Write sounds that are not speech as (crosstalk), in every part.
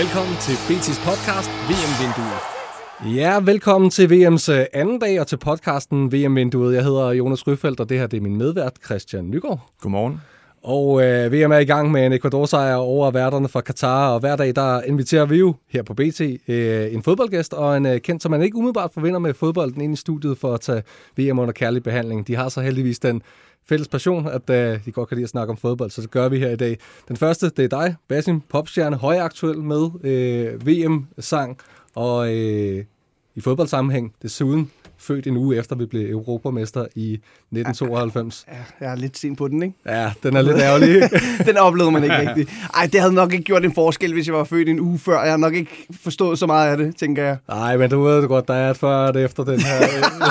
Velkommen til BT's podcast, VM-vinduet. Ja, velkommen til VM's øh, anden dag og til podcasten VM-vinduet. Jeg hedder Jonas Ryfeldt, og det her det er min medvært, Christian Nygaard. Godmorgen. Og øh, VM er i gang med en Ecuador-sejr over værterne fra Katar, og hver dag der inviterer vi jo her på BT øh, en fodboldgæst og en øh, kendt, som man ikke umiddelbart forvinder med fodbolden ind i studiet for at tage VM under kærlig behandling. De har så heldigvis den fælles passion, at øh, de godt kan lide at snakke om fodbold, så det gør vi her i dag. Den første, det er dig, Basim, popstjerne, højaktuel med øh, VM-sang, og øh, i fodboldsammenhæng desuden født en uge efter, vi blev europamester i 1992. Ja, jeg er lidt sen på den, ikke? Ja, den er lidt ærgerlig. (laughs) Den oplevede man ikke rigtigt. Ej, det havde nok ikke gjort en forskel, hvis jeg var født en uge før. Jeg har nok ikke forstået så meget af det, tænker jeg. Nej, men du ved det godt, der er et før og et efter den her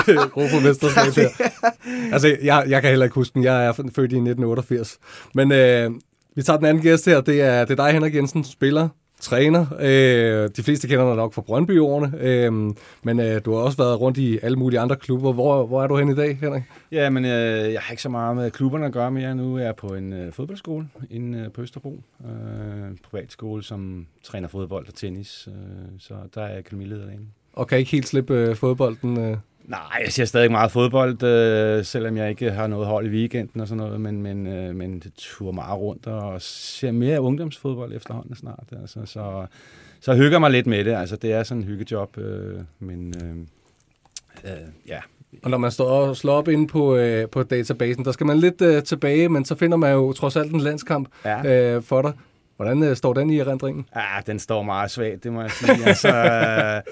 øh, (laughs) europamesterskab her. (laughs) Altså, jeg, jeg kan heller ikke huske den. Jeg er født i 1988. Men øh, vi tager den anden gæst her. Det er, det er dig, Henrik Jensen, spiller, træner. Øh, de fleste kender dig nok fra Brøndby-årene, øh, men øh, du har også været rundt i alle mulige andre klubber. Hvor, hvor er du hen i dag, Henrik? Ja, men øh, jeg har ikke så meget med klubberne at gøre mere nu. Jeg er på en øh, fodboldskole inde øh, på Østerbro. Øh, privatskole, som træner fodbold og tennis. Øh, så der er jeg akademileder derinde. Og kan ikke helt slippe øh, fodbolden? Øh. Nej, jeg ser stadig meget fodbold, øh, selvom jeg ikke har noget hold i weekenden og sådan noget, men, men, øh, men det turer meget rundt og ser mere ungdomsfodbold efterhånden snart. Altså, så, så hygger mig lidt med det. Altså, det er sådan en hyggejob, øh, men øh, øh, ja, Og når man står og slår op inde på, øh, på databasen, der skal man lidt øh, tilbage, men så finder man jo trods alt en landskamp Ja. øh, for dig. Hvordan øh, står den i erindringen? Ja, den står meget svagt, det må jeg sige. altså, (laughs)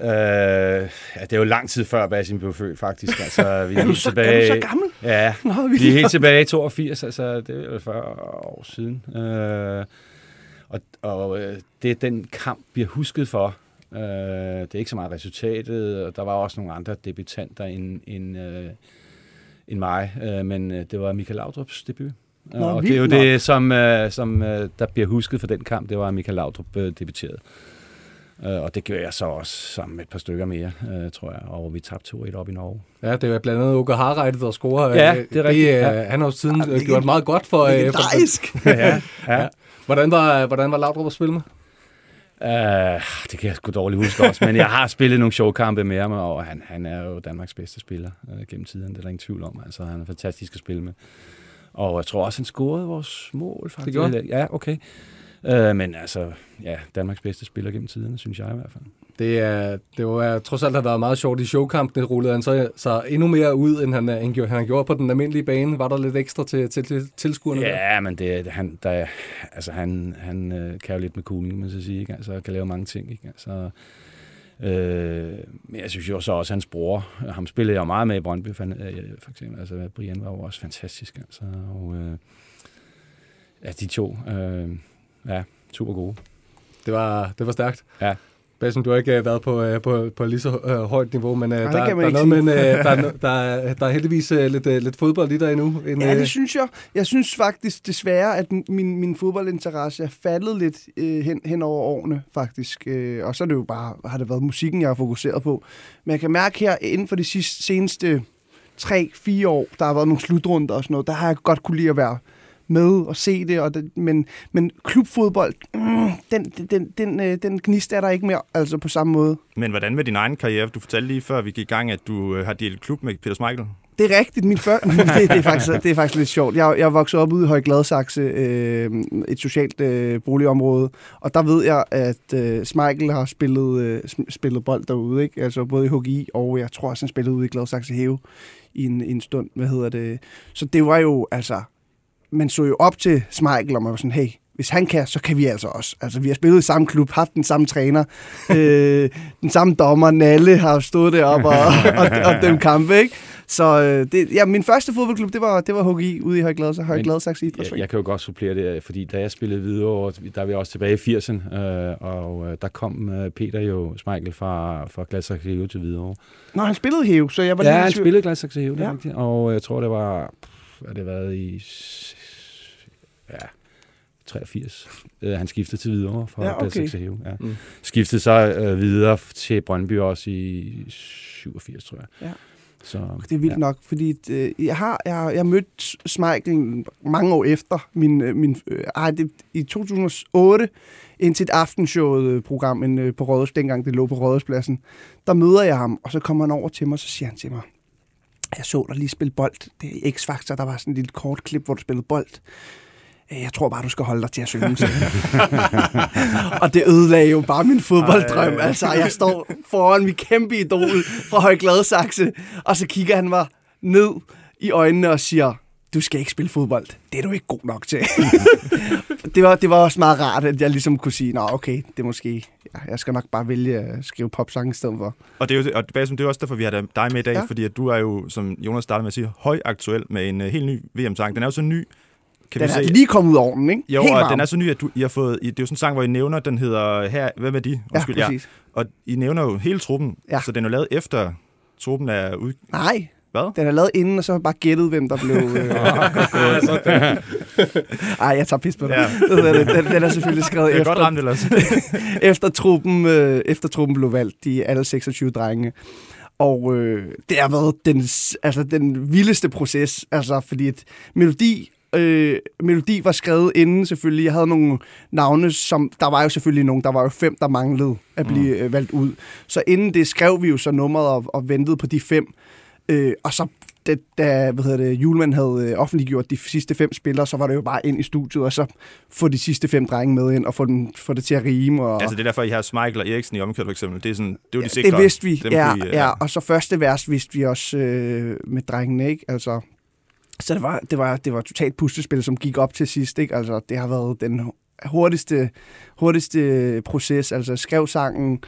øh, ja, det er jo lang tid før Basim blev født, faktisk. Altså, vi er, (laughs) Er du så, tilbage, er du så gammel? Ja, Nå, vi er helt tilbage i 82, altså det er jo 40 år siden. Øh, og og øh, det er den kamp, vi har husket for. Øh, det er ikke så meget resultatet, og der var også nogle andre debutanter end, end, øh, end mig, øh, men øh, det var Michael Laudrups debut. Nå, og det er jo nok. det, som, øh, som øh, der bliver husket for den kamp, det var, Michael Laudrup øh, debuterede. Øh, og det gjorde jeg så også sammen med et par stykker mere, øh, tror jeg, og vi tabte 2-1 op i Norge. Ja, det er blandt andet Ugo Harreide, der scorer. Ja, det er rigtigt, øh, ja. Han har jo siden Ja, gjort meget godt for... øh, for Legendarisk. (laughs) ja, ja. Hvordan var, hvordan var Laudrup at spille med? Uh, det kan jeg sgu dårligt huske også, men jeg har spillet nogle showkampe med ham, og han, han er jo Danmarks bedste spiller uh, gennem tiden, det er der ingen tvivl om. Altså, han er fantastisk at spille med. Og jeg tror også, han scorede vores mål, faktisk. gjorde han? Ja, okay. Uh, men altså, ja, Danmarks bedste spiller gennem tiden, synes jeg i hvert fald. Det, er, det var trods alt har været meget sjovt i showkampen. rullede han så, så endnu mere ud, end han, han, gjorde, han gjorde på den almindelige bane. Var der lidt ekstra til, til, til tilskuerne der? Ja, men det, han, der, altså, han, han øh, kan jo lidt med kuglen, man så sige, ikke? Altså, kan lave mange ting, ikke? Altså, øh, men jeg synes jo så også, hans bror, ham spillede jeg jo meget med i Brøndby, for, øh, for eksempel, altså, Brian var jo også fantastisk, altså, og øh, ja, de to, øh, ja, super gode. Det var, det var stærkt. Ja. Basim, du har ikke øh, været på, øh, på, på lige så øh, højt niveau, men øh, det der, er ikke noget med, en, sige. øh, der, er, no- (laughs) der, er, der er heldigvis øh, lidt, øh, lidt fodbold i dig endnu. En, Ja, det synes jeg. Jeg synes faktisk desværre, at min, min fodboldinteresse er faldet lidt øh, hen, hen over årene, faktisk. Øh, og så er det jo bare, har det været musikken, jeg har fokuseret på. Men jeg kan mærke her, inden for de sidste, seneste 3-4 år, der har været nogle slutrunder og sådan noget, der har jeg godt kunne lide at være med og se det, og det men, men klubfodbold, mm, den, den, den, øh, den gnist er der ikke mere, altså på samme måde. Men hvordan med din egen karriere? Du fortalte lige før vi gik i gang, at du øh, har delt klub med Peter Schmeichel. Det er rigtigt. Min før... (laughs) det, det, er faktisk, det er faktisk lidt sjovt. Jeg, jeg vokset op ude i Højgladsaxe, øh, et socialt øh, boligområde, og der ved jeg, at øh, Smeichel har spillet, øh, spillet bold derude, ikke? Altså både i HGI, og jeg tror også, han spillede ude i Gladsaxe Hæve i en, en stund. Hvad hedder det? Så det var jo, altså... Man så jo op til Smeichel, og man var sådan, hey, hvis han kan, så kan vi altså også. Altså, vi har spillet i samme klub, haft den samme træner, (laughs) øh, den samme dommer, Nalle har stået deroppe og, (laughs) og, og, dem kampe, ikke? Så øh, det, ja, min første fodboldklub, det var, det var HGI ude i Højglad, så Højgladsaxe Jeg, Idrætsforening. jeg kan jo godt supplere det, fordi da jeg spillede videre, der er vi også tilbage i 80'erne, øh, og øh, der kom øh, Peter jo, Smeichel, fra, fra Gladsaxe Heo til Hvidovre. Nå, han spillede hæve, så jeg var Ja, lige i han spillede Gladsaxe er Ja. rigtigt. Og jeg tror, det var, har det været i, ja, 83. Øh, han skiftede til Hvidovre fra Ja, okay. Ja. Mm. Skiftede så øh, videre til Brøndby også i 87, tror jeg. Ja. Så, Det er vildt ja. nok, fordi øh, jeg har jeg, jeg mødte Smeichel mange år efter min, øh, min øh, ej, det, i 2008 ind til et aftenshowet-program en, øh, på Rådhus, dengang det lå på Rådhuspladsen. Der møder jeg ham, og så kommer han over til mig, og så siger han til mig, jeg så dig lige spille bold. Det er X-Factor, der var sådan et lille kort klip, hvor du spillede bold. Øh, Jeg tror bare, du skal holde dig til at synge. (laughs) og det ødelagde jo bare min fodbolddrøm. Ej. Altså, jeg står foran mit kæmpe idol fra Højgladsaxe, og så kigger han mig ned i øjnene og siger, du skal ikke spille fodbold. Det er du ikke god nok til. (laughs) det, var, det var også meget rart, at jeg ligesom kunne sige, nå okay, det er måske, ja, jeg skal nok bare vælge at skrive popsange i stedet for. Og det er jo og det er også derfor, vi har dig med i dag, ja. fordi at du er jo, som Jonas startede med at sige, højaktuel med en uh, helt ny VM-sang. Den er jo så ny, kan Den vi er se. lige kommet ud af ovnen, ikke? Jo, Helt og varm. den er så ny, at du, I har fået... I, det er jo sådan en sang, hvor I nævner, den hedder... Her, hvad med de? Ja, præcis. Og I nævner jo hele truppen, Ja. så den er jo lavet efter truppen er ud... Nej, Hvad? den er lavet inden, og så har jeg bare gættet, hvem der blev... Øh... (laughs) (laughs) Ej, jeg tager pis på dig. Ja. Ja. Den, den, er selvfølgelig skrevet (laughs) er efter, godt ramt ellers. efter, truppen, øh, efter truppen blev valgt, de alle 26 drenge. Og øh, det har været den, altså, den vildeste proces, altså, fordi et melodi, øh, melodi var skrevet inden selvfølgelig. Jeg havde nogle navne, som der var jo selvfølgelig nogen, der var jo fem, der manglede at blive øh, valgt ud. Så inden det skrev vi jo så nummeret og, og ventede på de fem. Øh, og så det, da hvad hedder det, Julemand havde øh, offentliggjort de sidste fem spillere, så var det jo bare ind i studiet, og så få de sidste fem drenge med ind, og få, den, få det til at rime. Og, altså, det er derfor, I har Smeichel og Eriksen i omkørt, for eksempel. Det er, sådan, det er jo de sikre. det vidste vi, Dem ja, I, øh, ja. Og så første vers vidste vi også øh, med drengene, ikke? Altså, så det var, det var, det var totalt puslespil, som gik op til sidst, ikke? Altså, det har været den hurtigste, hurtigste proces. Altså, jeg skrev sangen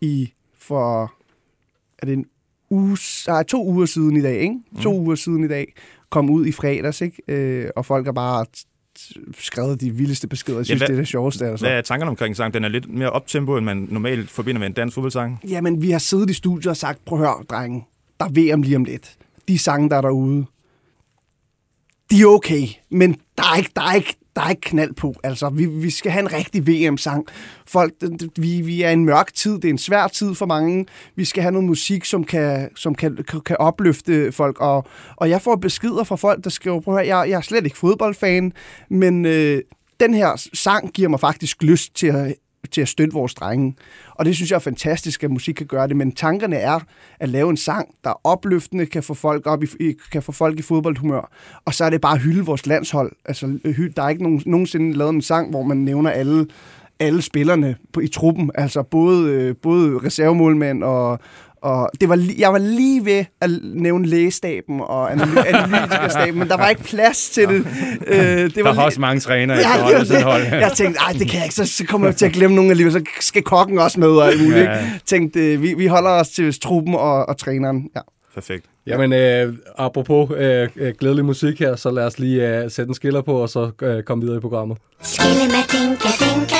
i for, er det en uge, nej, to uger siden i dag, ikke? To Mm. uger siden i dag, kom ud i fredags, ikke? Øh, og folk har bare skrevet de vildeste beskeder. Jeg synes, hvad- det er det sjoveste, altså. Hvad er tankerne omkring sangen? Den er lidt mere optempo, end man normalt forbinder med en dansk fodboldsang. Jamen, vi har siddet i studiet og sagt, prøv at høre, drenge, der er VM lige om lidt. De sange, der er derude, de er okay, men der er ikke, der er ikke, der er ikke knald på. Altså, vi, vi skal have en rigtig VM-sang. Folk, vi, vi er i en mørk tid, det er en svær tid for mange. Vi skal have noget musik, som kan, som kan, kan, kan opløfte folk. Og, og jeg får beskeder fra folk, der skriver, prøv at jeg, jeg er slet ikke fodboldfan, men øh, den her sang giver mig faktisk lyst til at, til at støtte vores drenge. Og det synes jeg er fantastisk, at musik kan gøre det. Men tankerne er at lave en sang, der er opløftende, kan få folk, op i, kan få folk i fodboldhumør. Og så er det bare at hylde vores landshold. Altså, der er ikke nogen, nogensinde lavet en sang, hvor man nævner alle, alle spillerne på, i truppen. Altså både, øh, både reservemålmænd og, og det var, jeg var lige ved at nævne lægestaben og analy- (laughs) analytikerstaben, men der var ikke plads til det. Øh, det Der var lige- også mange trænere Ja, efter det hold. Jeg tænkte, ej, det kan jeg ikke, så, så kommer jeg til at glemme nogle alligevel, så skal kokken også med og alt muligt. Ja. Tænkte, øh, vi, vi holder os til truppen og, og træneren. Ja. Perfekt. Jamen, øh, apropos øh, øh, glædelig musik her, så lad os lige øh, sætte en skiller på, og så øh, komme videre i programmet. Skille med dinka dinka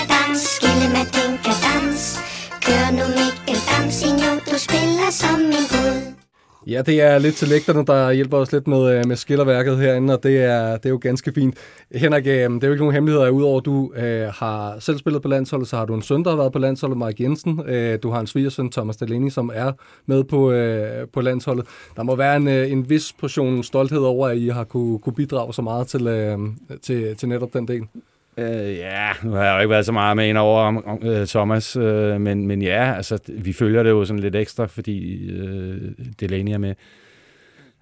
Ja, det er lidt til lægterne, der hjælper os lidt med, øh, med skillerværket herinde, og det er, det er jo ganske fint. Henrik, øh, det er jo ikke nogen hemmelighed, udover at du øh, har selv spillet på landsholdet, så har du en søn, der har været på landsholdet, Mark Jensen. Øh, du har en svigersøn, Thomas Delaney, som er med på, øh, på landsholdet. Der må være en, øh, en vis portion stolthed over, at I har kunne, kunne bidrage så meget til, øh, til, til netop den del. Øh, ja, nu har jeg jo ikke været så meget med ind over om, om øh, Thomas, øh, men, men ja, altså, vi følger det jo sådan lidt ekstra, fordi øh, Delaney er med.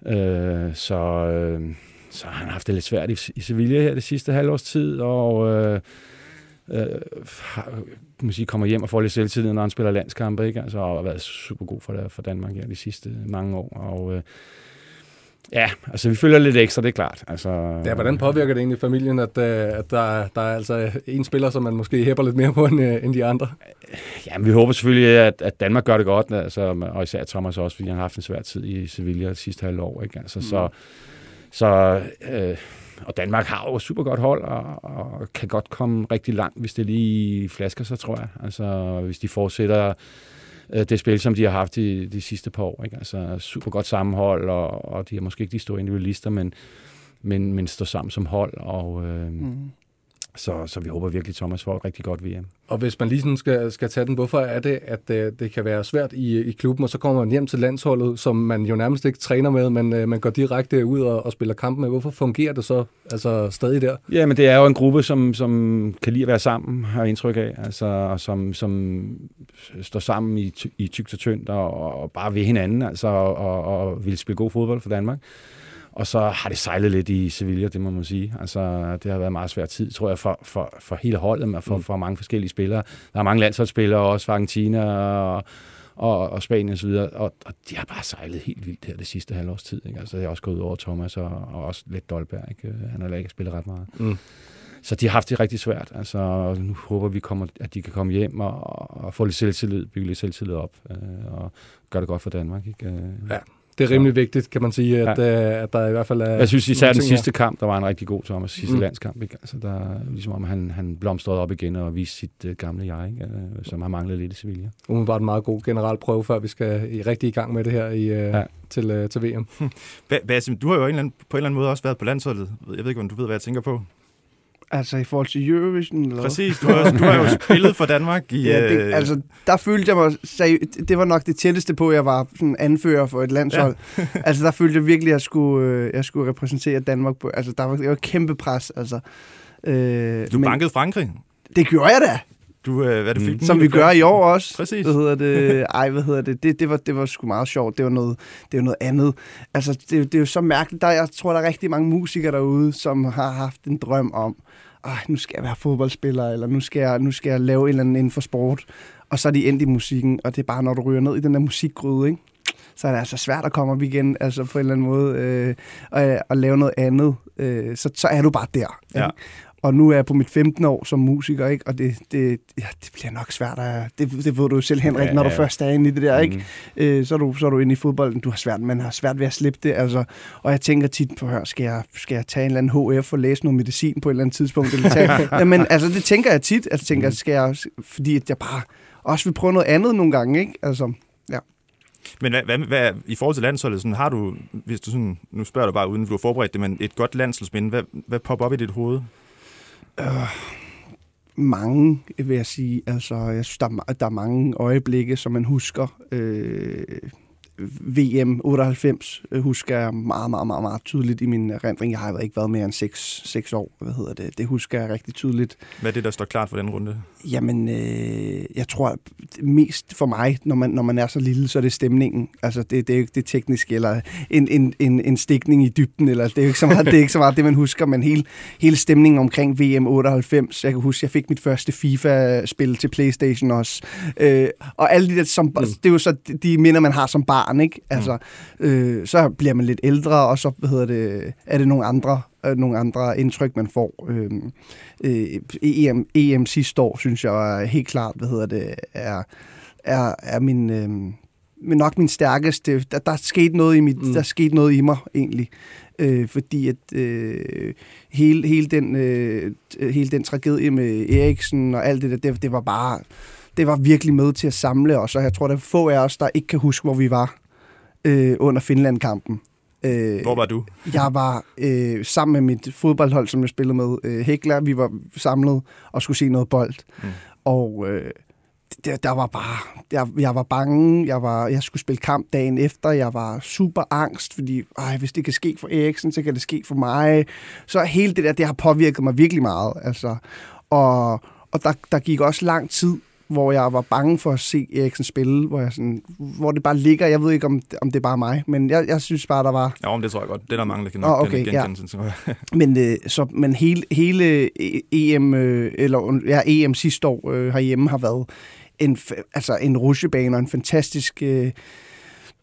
Øh, så, øh, så har haft det lidt svært i, i Sevilla her det sidste halvårs tid, og øh, øh, har, man sige, kommer hjem og får lidt selvtid, når han spiller landskampe, ikke? Altså, og har været super god for, det, for Danmark her de sidste mange år, og øh, Ja, altså vi følger lidt ekstra, det er klart. Altså, Ja, hvordan påvirker det egentlig familien, at, øh, at der, der er altså en spiller, som man måske hæpper lidt mere på end, øh, end de andre? Ja, men vi håber selvfølgelig, at, at Danmark gør det godt, altså, og især Thomas også, fordi han har haft en svær tid i Sevilla de sidste halve år. Ikke? Altså, mm. Så, så øh, og Danmark har jo et super godt hold, og, og kan godt komme rigtig langt, hvis det lige flasker sig, tror jeg. Altså, hvis de fortsætter øh, det spil, som de har haft de, de sidste par år. Ikke? Altså, super godt sammenhold, og, og de er måske ikke de store individualister, men, men, men står sammen som hold, og... Øh, mm. Så, så vi håber virkelig, at Thomas får et rigtig godt VM. Og hvis man lige sådan skal, skal tage den, hvorfor er det, at øh, det kan være svært i, i klubben, og så kommer man hjem til landsholdet, som man jo nærmest ikke træner med, men øh, man går direkte ud og, og spiller kamp med. Hvorfor fungerer det så altså, stadig der? Ja, men det er jo en gruppe, som, som kan lide at være sammen, har indtryk af, altså, og som, som står sammen i, i tygt og tyndt, og, og bare ved hinanden, altså, og, og, og vil spille god fodbold for Danmark. Og så har det sejlet lidt i Sevilla, det må man sige. Altså, det har været en meget svær tid, tror jeg, for, for, for hele holdet, men for, for mange forskellige spillere. Der er mange landsholdsspillere, også fra Argentina og, og, og Spanien osv., og, og, og de har bare sejlet helt vildt her det sidste halvårs tid. Ikke? Altså, det er også gået over Thomas og, og også lidt Dolberg. Ikke? Han har ikke spillet ret meget. Mm. Så de har haft det rigtig svært. Altså, nu håber vi, kommer, at de kan komme hjem og, og få lidt selvtillid, bygge lidt selvtillid op, øh, og gøre det godt for Danmark. Ikke? Øh, Ja. Det er rimelig vigtigt, kan man sige, at, ja. øh, at der i hvert fald er... Jeg synes især den ting her. sidste kamp, der var en rigtig god Thomas, sidste Mm. landskamp. Ikke? Altså, der, ligesom om han, han blomstrede op igen og viste sit uh, gamle jeg, ikke? Uh, som har manglet lidt i Sevilla. umiddelbart en meget god generel prøve, før vi skal i rigtig i gang med det her i, ja. Ja. til, øh, til VM. Ba- (laughs) Basim, du har jo en eller anden, på en eller anden måde også været på landsholdet. Jeg ved ikke, om du ved, hvad jeg tænker på. Altså i forhold til Eurovision? Eller? Præcis, du har, du har jo spillet for Danmark i... (laughs) Ja, det, øh, altså, der følte jeg mig, seri- det var nok det tætteste på, at jeg var sådan anfører for et landshold. Ja. (laughs) altså, der følte jeg virkelig, at jeg skulle, øh, jeg skulle repræsentere Danmark. På, altså, der var, det var kæmpe pres. Altså, øh, Du bankede Frankrig. Det gjorde jeg da, Du, øh, hvad det fik Mm. som vi gør i år også. Præcis. Hvad hedder det? (laughs) Ej, hvad hedder det? Det, det, var, det var sgu meget sjovt. Det var noget, det var noget andet. Altså, det, det er jo så mærkeligt. Der, jeg tror, der er rigtig mange musikere derude, som har haft en drøm om, nu skal jeg være fodboldspiller, eller nu skal jeg, nu skal jeg lave en eller anden inden for sport. Og så er de endt i musikken, og det er bare, når du ryger ned i den der musikgryde, ikke? så er det altså svært at komme op igen, altså på en eller anden måde, øh, og, og lave noget andet. Øh, så, så er du bare der. Ja. Og nu er jeg på mit 15 år som musiker, ikke? og det, det, ja, det bliver nok svært. At, det, det ved du jo selv, Henrik, Ja, når du ja. først er inde i det der. Ikke? Mm. øh, så, er du, så er du inde i fodbolden. Du har svært, man har svært ved at slippe det. Altså. Og jeg tænker tit på, hør, skal jeg, skal jeg tage en eller anden HF og læse noget medicin på et eller andet tidspunkt? Eller tage, (laughs) Jamen, altså, det tænker jeg tit. Altså, tænker, jeg, skal jeg, fordi at jeg bare også vil prøve noget andet nogle gange. Ikke? Altså, Men hvad, hvad, hvad, i forhold til landsholdet, sådan, har du, hvis du sådan, nu spørger du bare uden, du har forberedt det, men et godt landsholdsminde, hvad, hvad popper op i dit hoved? Øh, mange, vil jeg sige. Altså, jeg synes, der er, der er mange øjeblikke, som man husker. Øh, VM 98 øh, husker jeg meget, meget, meget, meget tydeligt i min erindring. Jeg har ikke været mere end 6, 6 år, hvad hedder det. Det husker jeg rigtig tydeligt. Hvad er det, der står klart for den runde? Jamen, øh, jeg tror mest for mig, når man, når man er så lille, så er det stemningen. Altså, det, det er jo ikke det tekniske, eller en, en, en, en stikning i dybden, eller det er jo ikke så meget det, er ikke så meget det man husker, men hele, hele stemningen omkring VM 98. Jeg kan huske, jeg fik mit første FIFA-spil til Playstation også. Øh, og alle de der, som, mm. det er jo så de- de minder, man har som barn, ikke? Altså, øh, så bliver man lidt ældre, og så hvad hedder det, er det nogle andre, øh, nogle andre indtryk, man får. Øh, øh, EM, EM sidste år, synes jeg er helt klart, hvad hedder det, er, er, er min, øh, men nok min stærkeste. Der, der, skete noget i mit, mm. der skete noget i mig, egentlig. Øh, fordi at øh, hele, hele, den, øh, hele den tragedie med Eriksen og alt det der, det, det var bare, det var virkelig med til at samle os, og jeg tror, der er få af os, der ikke kan huske, hvor vi var øh, under Finland-kampen. Øh, Hvor var du? jeg var øh, sammen med mit fodboldhold, som jeg spillede med, øh, Hækler. Vi var samlet og skulle se noget bold. Mm. Og øh, der, der var bare... Jeg, jeg var bange. Jeg, var, jeg skulle spille kamp dagen efter. Jeg var super angst, fordi ej, hvis det kan ske for Eriksen, så kan det ske for mig. Så hele det der, det har påvirket mig virkelig meget. Altså. Og, og der, der gik også lang tid, hvor jeg var bange for at se Eriksen spille, hvor, jeg sådan, hvor det bare ligger. Jeg ved ikke, om, om det er bare mig, men jeg, jeg synes bare, der var Ja, men det tror jeg godt. Det er der mange, der kan nok oh, okay. Ja. (laughs) Men, øh, så, men hele, hele EM, øh, eller ja, EM sidste år øh, herhjemme har været en, altså en rusjebane og en fantastisk øh,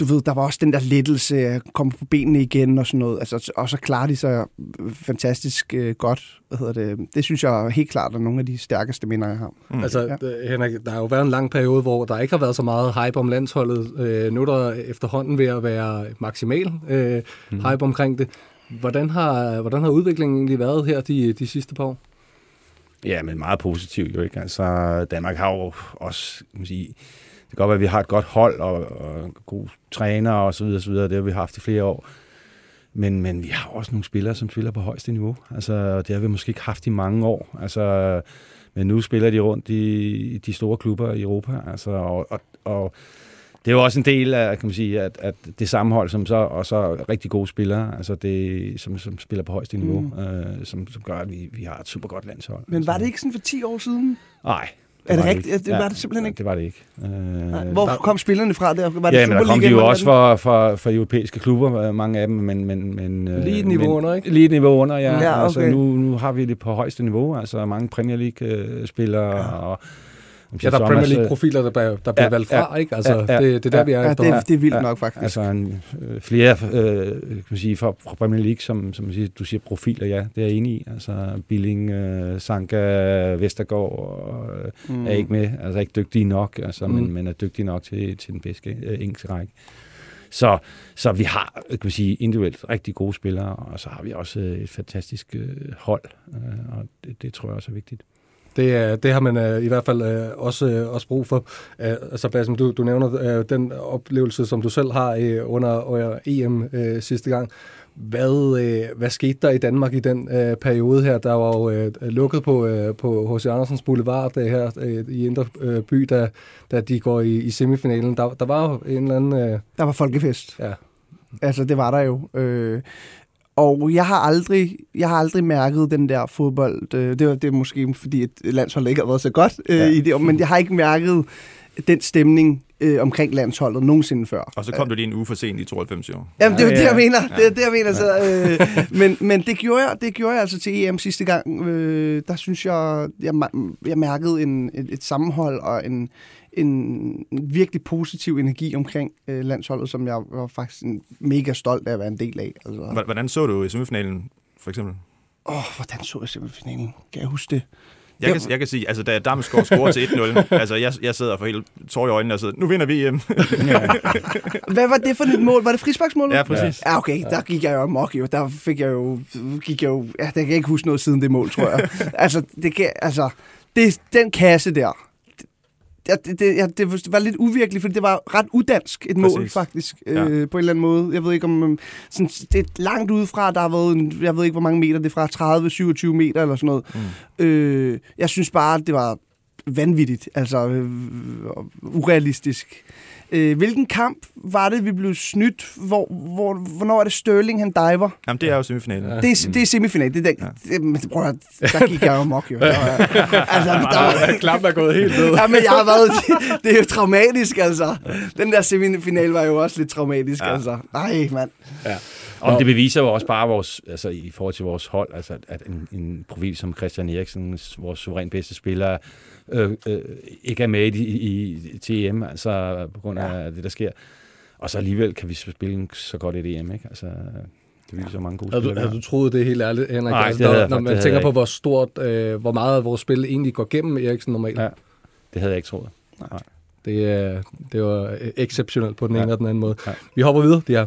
du ved, der var også den der lettelse at komme på benene igen og sådan noget. Altså, og så klarer de sig fantastisk øh, godt. Hvad hedder det? det synes jeg helt klart er nogle af de stærkeste minder, jeg har. Mm. Altså, ja. Henrik, der har jo været en lang periode, hvor der ikke har været så meget hype om landsholdet. Øh, nu er der efterhånden ved at være maksimal øh, mm. hype omkring det. Hvordan har, hvordan har udviklingen egentlig været her de, de sidste par år? Ja, men meget positivt jo ikke. Altså, Danmark har jo også, kan man sige, kan godt være, at vi har et godt hold og, og gode træner og så videre, så videre. Det har vi haft i flere år. Men, men vi har også nogle spillere, som spiller på højeste niveau. Altså, det har vi måske ikke haft i mange år. Altså, men nu spiller de rundt i de store klubber i Europa. Altså, og, og, og det er jo også en del af, kan man sige, at, at det sammenhold, som så, og så rigtig gode spillere, altså det, som, som spiller på højeste niveau, mm. øh, som, som gør, at vi, vi har et super godt landshold. Men var det ikke sådan for 10 år siden? Nej, er det rigtigt? Det var det simpelthen ikke? det var det ikke. Øh, Hvor kom spillerne fra der? Var det ja, men der kom de jo også fra, fra, fra europæiske klubber, øh, mange af dem, men... men, men øh, lige et niveau men, under, ikke? Lige et niveau under, ja. ja altså, okay. altså, nu, nu har vi det på højeste niveau, altså mange Premier League-spillere ja. og Ja, der er Premier League-profiler, der, der bliver ja, valgt fra, ja, ikke? Altså, ja, det, det er der, ja, vi er ja, det, det er vildt ja, nok, faktisk. Altså, en, øh, flere øh, kan man sige, fra, fra Premier League, som, som siger, du siger profiler, ja, det er jeg enig i. Altså, Billing, øh, Sanka, Vestergaard øh, mm. er ikke med, altså ikke dygtige nok, altså, mm. men, men er dygtige nok til, til den bedste øh, engelske række. Så, så vi har, kan man sige, individuelt rigtig gode spillere, og så har vi også et fantastisk øh, hold, øh, og det, det tror jeg også er vigtigt. Det, det har man uh, i hvert fald uh, også, uh, også brug for. Uh, altså, Basim, du, du nævner uh, den oplevelse, som du selv har uh, under, under EM uh, sidste gang. Hvad, uh, hvad skete der i Danmark i den uh, periode her? Der var jo uh, lukket på, uh, på H.C. Andersens Boulevard uh, her uh, i Indre uh, By, da, da de går i, i semifinalen. Der, der var jo en eller anden... Uh, der var folkefest. Ja. Altså, det var der jo. Øh, og jeg har aldrig, jeg har aldrig mærket den der fodbold. Øh, det, var, det er måske fordi, at landsholdet ikke har været så godt øh, ja. i det, men jeg har ikke mærket den stemning øh, omkring landsholdet nogensinde før. Og så kom du lige en uge for sent i 92 år. Jamen, det er ja, det, jeg mener. Ja. Det er det, jeg mener. Så, øh, men men det, gjorde jeg, det gjorde jeg altså til EM sidste gang. Øh, der synes jeg, jeg, jeg mærkede en, et, et sammenhold og en, en virkelig positiv energi omkring øh, landsholdet, som jeg var faktisk mega stolt af at være en del af. Altså. Hvordan så du i semifinalen, for eksempel? Åh, oh, hvordan så jeg semifinalen? Kan jeg huske det? Jeg kan, jeg kan sige, altså da Damsgaard scorer til 1-0, (laughs) altså jeg, jeg sidder for helt tår i øjnene og sidder, nu vinder vi hjem. Hvad var det for et mål? Var det frisparksmål? Ja, præcis. Ja, okay, der gik jeg jo amok jo. Der fik jeg jo, gik jeg jo, ja, der kan jeg ikke huske noget siden det mål, tror jeg. (laughs) altså, det kan, altså, det, den kasse der, det, det, ja, det var lidt uvirkeligt, fordi det var ret udansk et mål, Præcis. faktisk, ja. øh, på en eller anden måde. Jeg ved ikke om... Sådan, det er langt udefra, der har været... En, jeg ved ikke, hvor mange meter det er fra. 30-27 meter eller sådan noget. Mm. Øh, jeg synes bare, det var vanvittigt. Altså, øh, urealistisk. Øh, hvilken kamp var det, vi blev snydt? Hvor, hvor, hvornår er det Sterling, han diver? Jamen, det er jo semifinalen. Ja. Det, er, det er semifinalen. Det, er, ja. det, prøv at, der gik jeg jo mok, jo. Der, altså, der, Klampen er gået helt ned. Ja, men jeg har været... Det, det er jo traumatisk, altså. Den der semifinal var jo også lidt traumatisk, ja. altså. Nej, mand. Ja. Og det beviser jo også bare vores, altså i forhold til vores hold, altså at en, en profil som Christian Eriksen, vores suveræn bedste spiller, øh, øh, ikke er med i, i, i EM, altså på grund af ja. det, der sker. Og så alligevel kan vi spille så godt et EM, ikke? Altså, det viser ja. mange gode spillere. Havde du, havde du troet det helt ærligt, Henrik? Nej, altså, når, når man tænker på, hvor stort, øh, hvor meget af vores spil egentlig går gennem Eriksen normalt. Ja, det havde jeg ikke troet. Nej. Det, det var exceptionelt på den ene ja. eller den anden måde. Ja. Vi hopper videre, de her.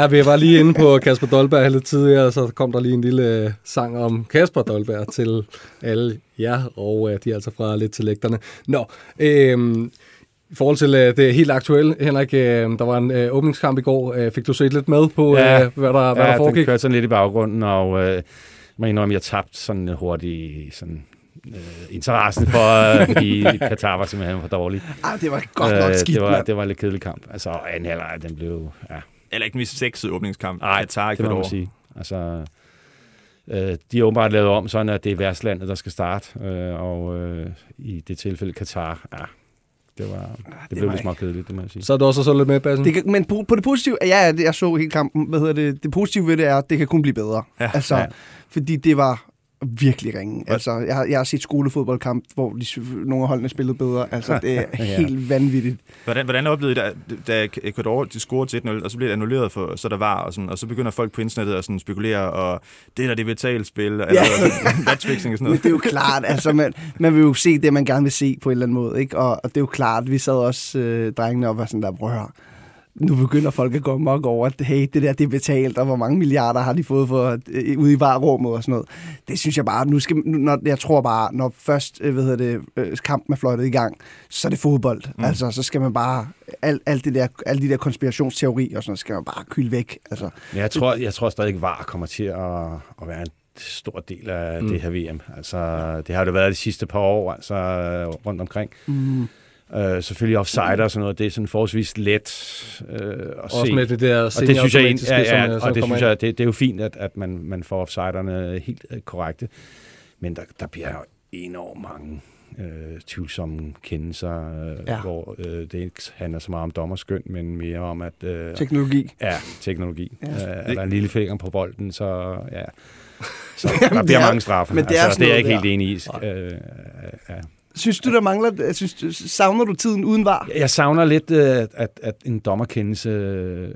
Ja, vi var lige inde på Kasper Dolberg lidt tidligere, så kom der lige en lille uh, sang om Kasper Dolberg til alle jer, og uh, de er altså fra lidt til lægterne. Nå, øhm, i forhold til uh, det helt aktuelle, Henrik, der var en åbningskamp i går. Fik du set lidt med på, ja, hvad der, ja, hvad der foregik? Ja, den kørte sådan lidt i baggrunden, og jeg mener, om jeg tabte sådan hurtigt sådan, uh, interessen for, uh, fordi Katar var simpelthen for dårlig. Ah, det var godt nok skidt, det var, det var en lidt kedelig kamp. Altså, anden halvleg, den blev... Ja. Eller ikke den mest sexede åbningskamp. Nej, Katar, det må man sige. Altså, Øh, de er åbenbart lavet om, sådan at det er værtslandet, der skal starte, øh, og øh, i det tilfælde Katar, ja, det, var, det, det blev lidt småt kedeligt, det må jeg sige. Så er du også så lidt med, Bassen? Det kan, men på, på det positive, ja, ja, det- jeg så hele kampen, hvad hedder det, det positive ved det er, at det kan kun blive bedre. Ja. altså, Ja. fordi det var virkelig ringe. Altså, jeg har, jeg har set skolefodboldkamp, hvor de, nogle af holdene spillede bedre. Altså, det er (laughs) Ja. helt vanvittigt. Hvordan, hvordan oplevede I, da, da Ecuador de scorede til 1-0, og så bliver det annulleret, for, så der var, og, sådan, og så begynder folk på internettet at sådan spekulere, og det der, det er betalspil, eller Ja. matchfixing og sådan Men noget. det er jo klart, altså man, man vil jo se det, man gerne vil se på en eller anden måde. Ikke? Og, og det er jo klart, vi sad også øh, drengene op og var sådan der, prøv nu begynder folk at gå mok over, at hey, det der det er betalt, og hvor mange milliarder har de fået for, øh, ude i varerummet og sådan noget. Det synes jeg bare, nu skal, nu, når, jeg tror bare, når først øh, hvad hedder det, øh, kampen er fløjtet i gang, så er det fodbold. Mm. Altså, så skal man bare, alt, alt det der, alle de der konspirationsteorier og sådan noget, skal man bare kylde væk. Altså, Men jeg tror, jeg tror stadig, VAR kommer til at, at være en stor del af mm. det her VM. Altså, det har det været de sidste par år, altså rundt omkring. mm, Uh, selvfølgelig offside og sådan noget, det er sådan forholdsvis let uh, at Også se. med det der og det synes jeg, ja, ja, som, øh, og det synes jeg, det, det er jo fint, at, at man, man får offsiderne helt øh, korrekte. Men der, der bliver jo enormt mange øh, tvivlsomme kendelser, øh, Ja. ja. hvor øh, det ikke handler så meget om dommerskøn, men mere om, at øh, teknologi. ja, teknologi. Ja. Ja. Øh, er der en lille finger på bolden, så ja. Så (laughs) Jamen, der bliver er- mange straffe. men det er altså, sådan det er jeg ikke helt der. enig i. Øh, ja. Synes du, der mangler, synes, savner du tiden uden var? Jeg savner lidt, øh, at, at en dommerkendelse, øh,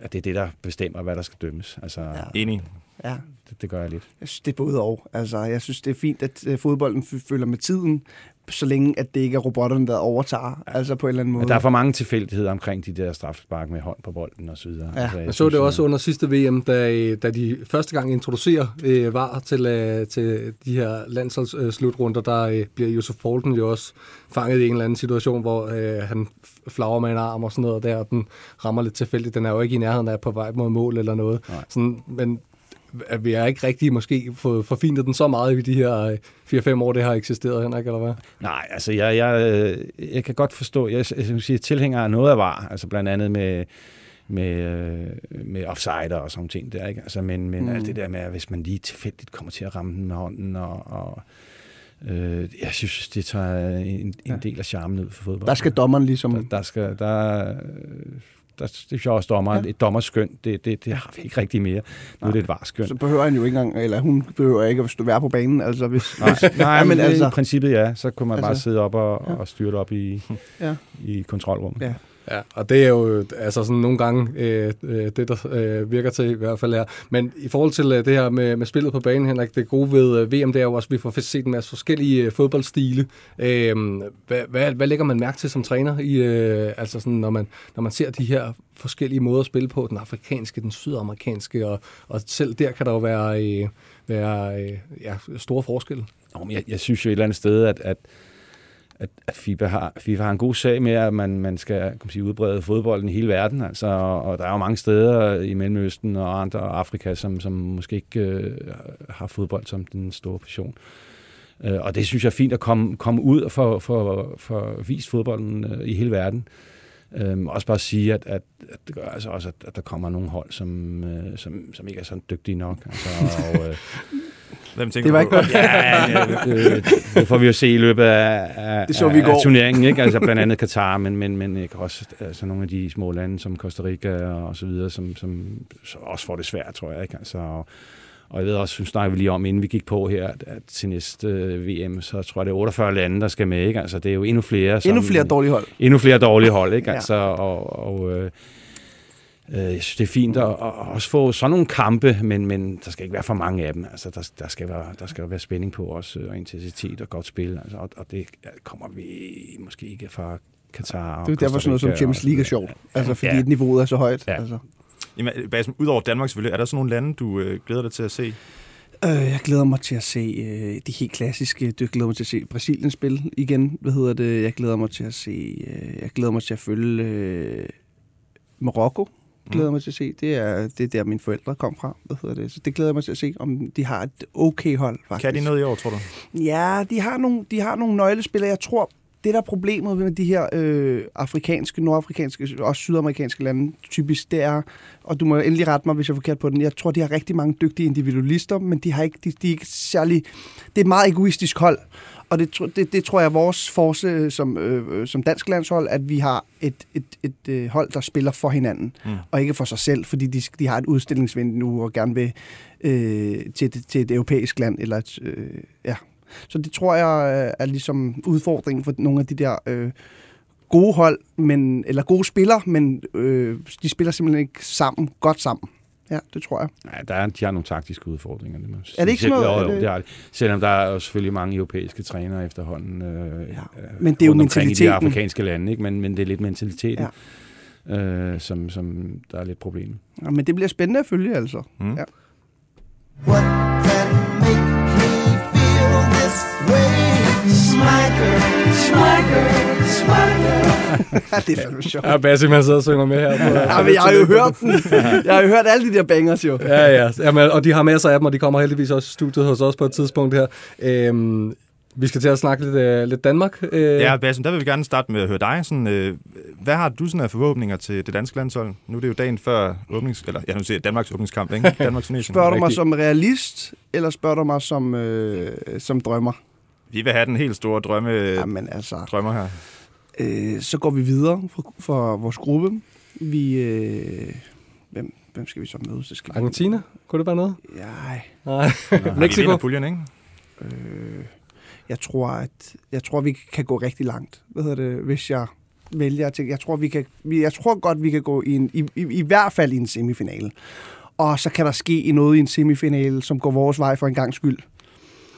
at det er det, der bestemmer, hvad der skal dømmes. Altså, ja. Enig. Ja. det, det gør jeg lidt. Jeg synes, det er både og. Altså, jeg synes, det er fint, at øh, fodbolden følger med tiden, så længe at det ikke er robotterne, der overtager, altså på en eller anden måde. Men der er for mange tilfældigheder omkring de der straffespark med hånd på bolden og så videre. Ja. altså, Jeg så det også under sidste VM, da, da de første gang introducerer øh, VAR til, øh, til de her landsholdsslutrunder, der øh, bliver Josef Poulsen jo også fanget i en eller anden situation, hvor øh, han f- flagrer med en arm og sådan noget der, og den rammer lidt tilfældigt. Den er jo ikke i nærheden af på vej mod mål eller noget. Nej. Sådan, men at vi har ikke rigtig måske fået forfinet den så meget i de her øh, 4-5 år, det har eksisteret, Henrik, eller hvad? Nej, altså jeg, jeg, øh, jeg kan godt forstå, jeg, jeg vil sige, tilhænger af noget af var, altså blandt andet med, med, øh, med offside og sådan ting der, ikke? Altså, men, men mm. alt det der med, at hvis man lige tilfældigt kommer til at ramme den med hånden, og, og øh, jeg synes, det tager en, en Ja. del af charmen ud for fodbold. Der skal dommeren ligesom... der, der skal, der, der, det synes jeg også, dommer, Ja. et dommerskøn, det, det, det har vi ikke rigtig mere. Nu er det et varskøn. Så behøver han jo ikke engang, eller hun behøver ikke at stå være på banen, altså hvis... Nej, (laughs) nej men, altså, i princippet ja, så kunne man altså, bare sidde op og, ja. og styre det op i, Ja. i kontrolrummet. Ja. Ja, og det er jo altså sådan nogle gange øh, øh, det, der øh, virker til i hvert fald her. Men i forhold til øh, det her med, med spillet på banen, Henrik, det gode ved øh, VM, det er jo også, at vi får set en masse forskellige øh, fodboldstile. Øh, hvad, hvad, hvad lægger man mærke til som træner, i, øh, altså sådan, når, man, når man ser de her forskellige måder at spille på, den afrikanske, den sydamerikanske, og, og selv der kan der jo være, øh, være øh, ja, store forskelle. Men jeg, jeg synes jo et eller andet sted, at, at, at, at FIFA, har, FIFA har en god sag med, at man, man skal kan man sige, udbrede fodbolden i hele verden. Altså, og der er jo mange steder i Mellemøsten og andre Afrika, som, som måske ikke øh, har fodbold som den store passion. Øh, og det synes jeg er fint at komme, komme ud og få for, for vist fodbolden øh, i hele verden. Øhm, også bare sige, at, at, at det gør altså også, at, at der kommer nogle hold, som, øh, som, som ikke er så dygtige nok. Altså, og, øh, (laughs) Hvem tænker Det var du ikke godt. Ja, øh, (laughs) øh, det får vi jo se i løbet af, af, Det så vi i af, går. af turneringen, ikke? Altså blandt andet Katar, men, men, men ikke også altså nogle af de små lande som Costa Rica og så videre, som, som, som også får det svært, tror jeg. Ikke? Altså, og, og jeg ved også, nu snakker vi lige om, inden vi gik på her, at, til næste VM, så tror jeg, det er 48 lande, der skal med. Ikke? Altså, det er jo endnu flere. Som, Endnu flere dårlige hold. endnu flere dårlige hold, ikke? Ja. Altså, og, og øh, øh, jeg synes, det er fint at, at også få sådan nogle kampe, men, men der skal ikke være for mange af dem. Altså, der, der, skal, være, der skal være spænding på også, og intensitet og godt spil. Altså, og, og det kommer vi måske ikke fra Katar Det er derfor sådan noget som Champions League er sjovt. Altså, fordi Ja. niveauet er så højt. Ja. Altså. Jamen, Basen, udover Danmark selvfølgelig, er der sådan nogle lande, du øh, glæder dig til at se? Øh, jeg glæder mig til at se øh, de helt klassiske. Jeg glæder mig til at se Brasilien spille igen. Hvad hedder det? Jeg glæder mig til at se. Øh, jeg glæder mig til at følge øh, Marokko. Glæder mig til at se. Det er, det er der, mine forældre kom fra. Hvad hedder det? Så det glæder jeg mig til at se, om de har et okay hold, faktisk. Kan de noget i år, tror du? Ja, de har nogle, de har nogle nøglespillere. Jeg tror, det der er problemet med de her øh, afrikanske, nordafrikanske, også sydamerikanske lande typisk, det er, og du må endelig rette mig, hvis jeg er forkert på den, jeg tror, de har rigtig mange dygtige individualister, men de har ikke, de, de er ikke særlig, det er et meget egoistisk hold, og det, det, det tror jeg er vores force som, øh, som dansk landshold, at vi har et, et, et, et hold, der spiller for hinanden, mm. og ikke for sig selv, fordi de, de har et udstillingsvindue og gerne vil øh, til, til et europæisk land, eller et, øh, ja. Så det tror jeg øh, er ligesom udfordringen for nogle af de der øh, gode hold, men, eller gode spillere, men øh, de spiller simpelthen ikke sammen, godt sammen. Ja, det tror jeg. Ja, der er, de har nogle taktiske udfordringer. Det må Er det ikke sådan noget- Jo, jo, det- det har de. Selvom der er jo selvfølgelig mange europæiske trænere efterhånden. Øh, ja. Men det er jo omkring i de mentaliteten. afrikanske lande, ikke? Men, men det er lidt mentaliteten, ja. øh, som, som der er lidt problem. Ja, men det bliver spændende at følge, altså. Mm. Ja. What Smacker, smacker, smacker. det er fandme sjovt. Ja, Basim, han sidder og synger med her. På, Ja, men jeg har jo hørt den. Jeg har jo hørt alle de der bangers jo. Ja, ja. Jamen, og de har masser af dem, og de kommer heldigvis også i studiet hos os på et tidspunkt her. Øhm, vi skal til at snakke lidt, øh, lidt Danmark. Øh, Ja, Basim, der vil vi gerne starte med at høre dig. Sådan, øh, hvad har du sådan af forhåbninger til det danske landshold? Nu er det jo dagen før åbnings... Eller, ja, nu siger jeg Danmarks åbningskamp, ikke? Danmarks turnering. Spørger du mig Rigtig. som realist, eller spørger du mig som, øh, som drømmer? Vi vil have den helt store drømme, Jamen altså, drømmer her. øh, så går vi videre for, for vores gruppe. Vi, øh, hvem, hvem skal vi så møde? Så skal vi- Argentina, kunne det være noget? Nej. Nej. Vi Mexico. vinder puljen, ikke? Øh, jeg tror, at jeg tror, vi kan gå rigtig langt. Hvad hedder det, hvis jeg vælger tænke. Jeg tror, vi kan, vi- jeg tror godt, vi kan gå i, en, i, i, i hvert fald i en semifinale. Og så kan der ske noget i en semifinale, som går vores vej for en gang skyld.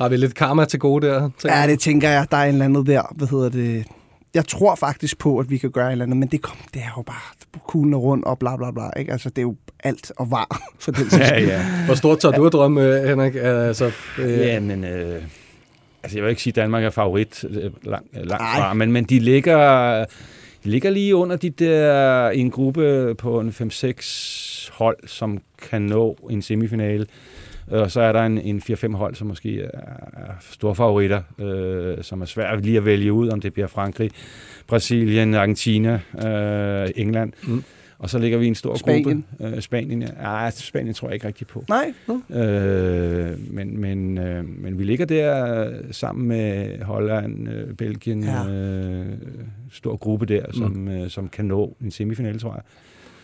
Har vi lidt karma til gode der? Ja, det tænker jeg. Der er en eller andet der. Hvad hedder det? Jeg tror faktisk på, at vi kan gøre et eller andet, men det, kom, det er jo bare kuglen rundt og bla bla bla. Ikke? Altså, det er jo alt og var (laughs) for den sags Ja, ja. Hvor stort tør du at drømme, øh, Henrik? Altså, øh, Ja, men... Øh, altså, jeg vil ikke sige, at Danmark er favorit øh, lang, øh, langt Ej. fra, men, men de ligger, de ligger lige under de der i en gruppe på en 5-6 hold, som kan nå en semifinale. Og så er der en, en 4-5 hold, som måske er, store favoritter, øh, som er svært lige at vælge ud, om det bliver Frankrig, Brasilien, Argentina, øh, England. Mm. Mm. Og så ligger vi i en stor Spanien. gruppe. Øh, Spanien, ja. ja. Spanien tror jeg ikke rigtig på. Nej, Øh, men, men, øh, men vi ligger der øh, sammen med Holland, øh, Belgien, Ja. ja. øh, stor gruppe der, som, mm. øh, som kan nå en semifinale, tror jeg.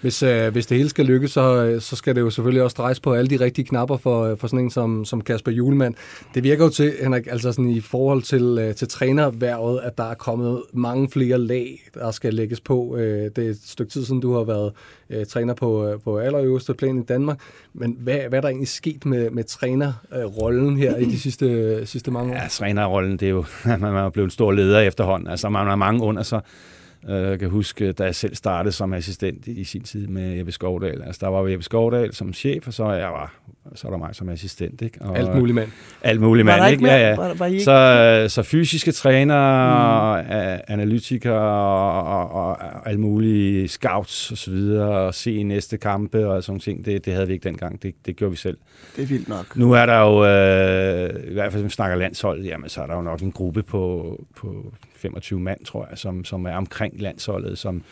Hvis, øh, hvis det hele skal lykkes, så, øh, så skal det jo selvfølgelig også drejes på alle de rigtige knapper for, øh, for sådan en som, som Kasper Julemand. Det virker jo til, Henrik, altså sådan i forhold til, øh, til trænerværvet, at der er kommet mange flere lag, der skal lægges på. Øh, det er et stykke tid siden, du har været øh, træner på, øh, på allerøverste plan i Danmark. Men hvad, hvad er der egentlig sket med, med trænerrollen her i de sidste, sidste mange år? Ja, trænerrollen, det er jo, (laughs) man er blevet en stor leder efterhånden. Altså, man har mange under sig. Så jeg kan huske, da jeg selv startede som assistent i sin tid med Jeppe Skovdal. Altså, der var Jeppe Skovdal som chef, og så, jeg var, så er der mig som assistent. Ikke? Og, Alt muligt mand. Alt muligt Var der mand, ikke ikke? Ja, mere? ja. Var- var ikke- Så, så fysiske trænere, mm. analytikere og, og, og alle mulige scouts og så videre, og se næste kampe og sådan ting, det, det havde vi ikke dengang. Det, det gjorde vi selv. det er vildt nok. Nu er der jo, øh, i hvert fald hvis vi snakker landshold, jamen så er der jo nok en gruppe på, på 25 mand, tror jeg, som, som er omkring landsholdet, som...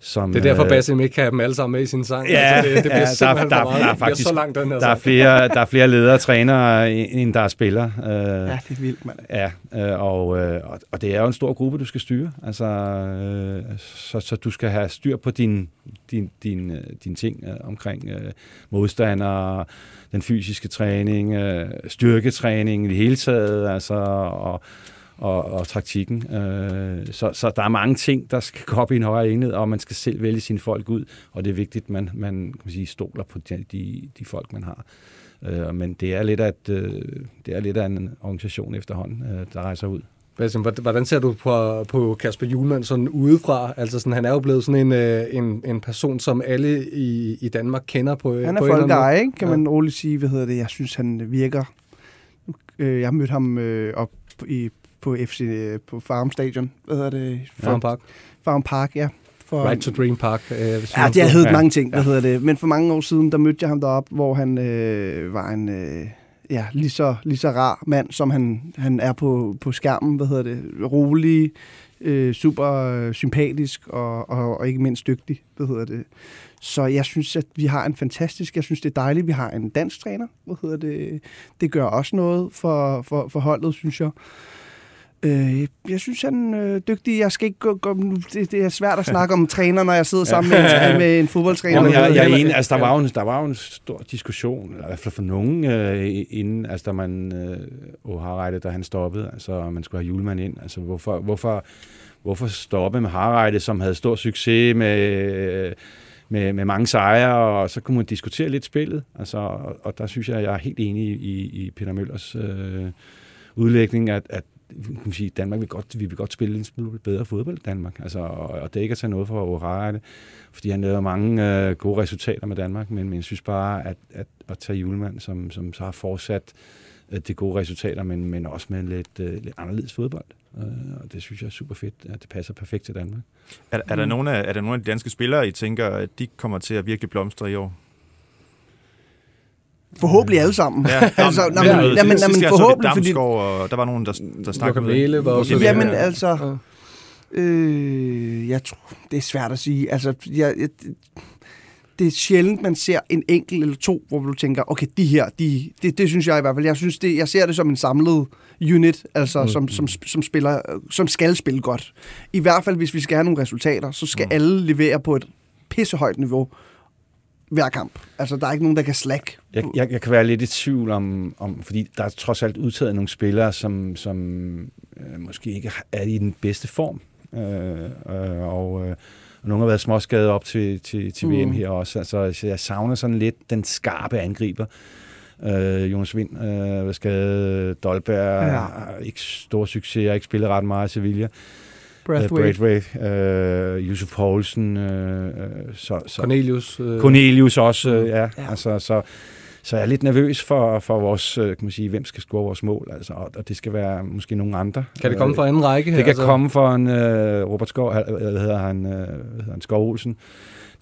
som Det er derfor, øh, Basim ikke kan have dem alle sammen med i sin sang. Ja, altså, det, det bliver ja, der- der- meget. der er faktisk- så langt, den her der er sang. flere, (laughs) der er flere ledere og trænere, end der er spillere. Øh, Ja, det er vildt, mand. Ja, øh, og, øh, og, det er jo en stor gruppe, du skal styre. Altså, øh, så, så du skal have styr på din, din, din, øh, din ting øh, omkring øh, modstandere, den fysiske træning, øh, styrketræning i det hele taget, altså, og, og, og taktikken. Øh, så, så der er mange ting, der skal gå op i en højere enhed, og man skal selv vælge sine folk ud, og det er vigtigt, at man, man kan man sige, stoler på de, de, de folk, man har. Øh, men det er lidt af et, øh, det er lidt af en organisation efterhånden, øh, der rejser ud. Hvordan- hvordan ser du på, på Kasper Julemand sådan udefra? Altså sådan, han er jo blevet sådan en, øh, en, en person, som alle i, i Danmark kender på Han er på en eller anden folkeeje, måde. ikke? kan Ja. man roligt sige. Hvad hedder det? Jeg synes, han virker... Øh, jeg mødte ham øh, op i, på FC øh, på Farm Stadion. Hvad hedder det? Farm Park. Farm Park, ja. For, Right to Dream Park. Øh, hvis Ja, det har heddet Ja. mange ting, hvad hedder det. Men for mange år siden, der mødte jeg ham derop, hvor han øh, var en, øh, ja, lige, så, lige så rar mand, som han, han er på, på skærmen. Hvad hedder det? Rolig, øh, super øh, sympatisk og, og, og ikke mindst dygtig. Hvad hedder det? Så jeg synes, at vi har en fantastisk, jeg synes, det er dejligt, vi har en dansk træner. Hvad hedder det? Det gør også noget for, for, for holdet, synes jeg. Øh, jeg synes, han er øh, dygtig. Jeg skal ikke gå, gå det, det er svært at snakke om træner, når jeg sidder (laughs) sammen med, en- med en fodboldtræner. Jamen, jeg, jeg er enig. Altså, der, var jo en, der var jo en stor diskussion, eller i hvert fald for nogen, øh, inden, altså, da man øh, O'Harreide, da han stoppede, altså, man skulle have julemand ind. Altså, hvorfor, hvorfor, hvorfor stoppe med Harreide, som havde stor succes med, med, med mange sejre, og så kunne man diskutere lidt spillet. Altså, og, og der synes jeg, jeg er helt enig i, i Peter Møllers øh, udlægning, at, at kan man sige, Danmark vil godt, vi vil godt spille en smule bedre fodbold i Danmark. Altså, og, og det er ikke at tage noget for O'Reilly, fordi han lavede mange øh, gode resultater med Danmark, men, men jeg synes bare, at, at, at tage julemand, som, som så har fortsat øh, de gode resultater, men, men også med lidt, øh, lidt anderledes fodbold. Øh, og det synes jeg er super fedt, at det passer perfekt til Danmark. Er, er, der Mm. nogle af, er der nogle af de danske spillere, I tænker, at de kommer til at virkelig blomstre i år? Forhåbentlig alle sammen. Ja, (laughs) altså, nå, nå, men, men, øh, jamen, sidste jamen, gang så vi forhåbentlig, fordi... Og der var nogen, der, der snakkede Mæhle var også- Jamen, Ja. altså... Øh, jeg tror, det er svært at sige. Altså, jeg, jeg, det er sjældent, man ser en enkelt eller to, hvor du tænker, okay, de her, de, det, det synes jeg i hvert fald. Jeg, synes det, jeg ser det som en samlet unit, altså mm. som, som, som, spiller, som skal spille godt. I hvert fald, hvis vi skal have nogle resultater, så skal mm. alle levere på et pissehøjt niveau hver kamp. Altså, der er ikke nogen, der kan slack. Jeg, jeg, jeg kan være lidt i tvivl om, om, fordi der er trods alt udtaget nogle spillere, som, som øh, måske ikke er i den bedste form. Øh, øh, og, øh, og nogle har været småskadet op til, til, til VM Mm. her også. Altså, så jeg savner sådan lidt den skarpe angriber. Øh, Jonas Vind øh, var skadet, Dolberg Ja. ikke stor succes, har ikke spillet ret meget i Sevilla. Brathwaite. Øh, Braithwaite, øh, Yusuf Poulsen, øh, øh, så, så, Cornelius. Øh, Cornelius også, øh, ja. Ja. Altså, så, så jeg er lidt nervøs for, for vores, øh, kan man sige, hvem skal score vores mål, altså, og, og det skal være måske nogle andre. Kan det komme fra anden række? Det her, kan altså? komme fra en uh, Robert Skov, hvad hedder han, uh, hvad hedder han Skov Olsen.